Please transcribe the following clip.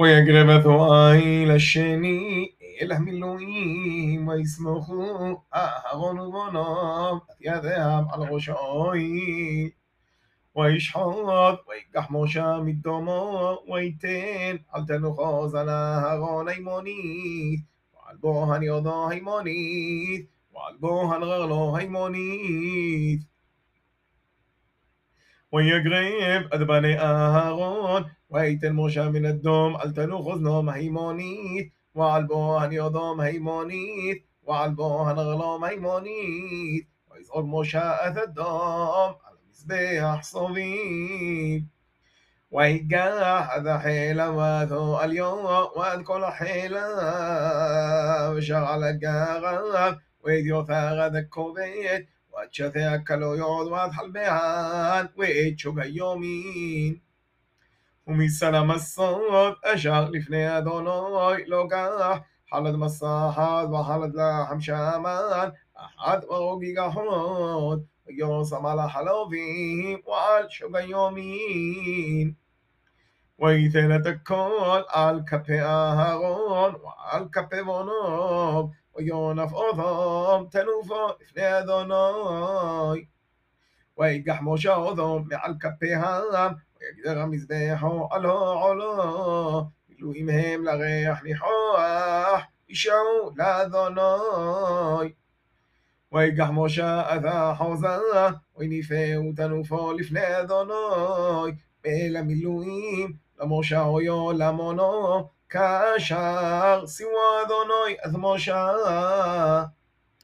ويقربثوا إلى الشني إله ملوئيم ويسمخوا أهرون وبنام يذهب على غشاي ويشحط ويقح موشى من دمو ويتن على تنخوز على هرون هيمونيت وعلى بوهن يضا هيمونيت وعلى بوهن غغلو هيمونيت ويقرب أدبني أهارون. ويتن موشى من الدوم أل تلوخ أذنهم هيمونيت. وعل بوهن هيمونيت. وعل غلوم هيمونيت. ويزعر موشى أثى الدوم على مزبيح صبيب ويقاح ذا حيلة واثو اليوم وأذكر حيلة وشغل الجاغب ويديو فاغا ذا الكوبيت ועד שתי הכלויות ועד חלבן ואת שוב היומין ומסל המסות אשר לפני אדוני לוקח חלד מסחת וחלד לחם שמן אחת ורוג גחון ויוסם על החלובים ועל שוב היומין. ויתן את הכל על כפי אהרון ועל כפי בונו ויונף אותם תנופו לפני אדוני. ויגח משה אותם מעל כפי העם ויגדר המזבחו עלו עולו מילואים הם לריח ניחוח ישעו לאדוני. ויקח משה את החוזה, וניפהו תנופו לפני אדוני, אל המילואים, למשה אויו למונו, כאשר שימו אדוני את משה.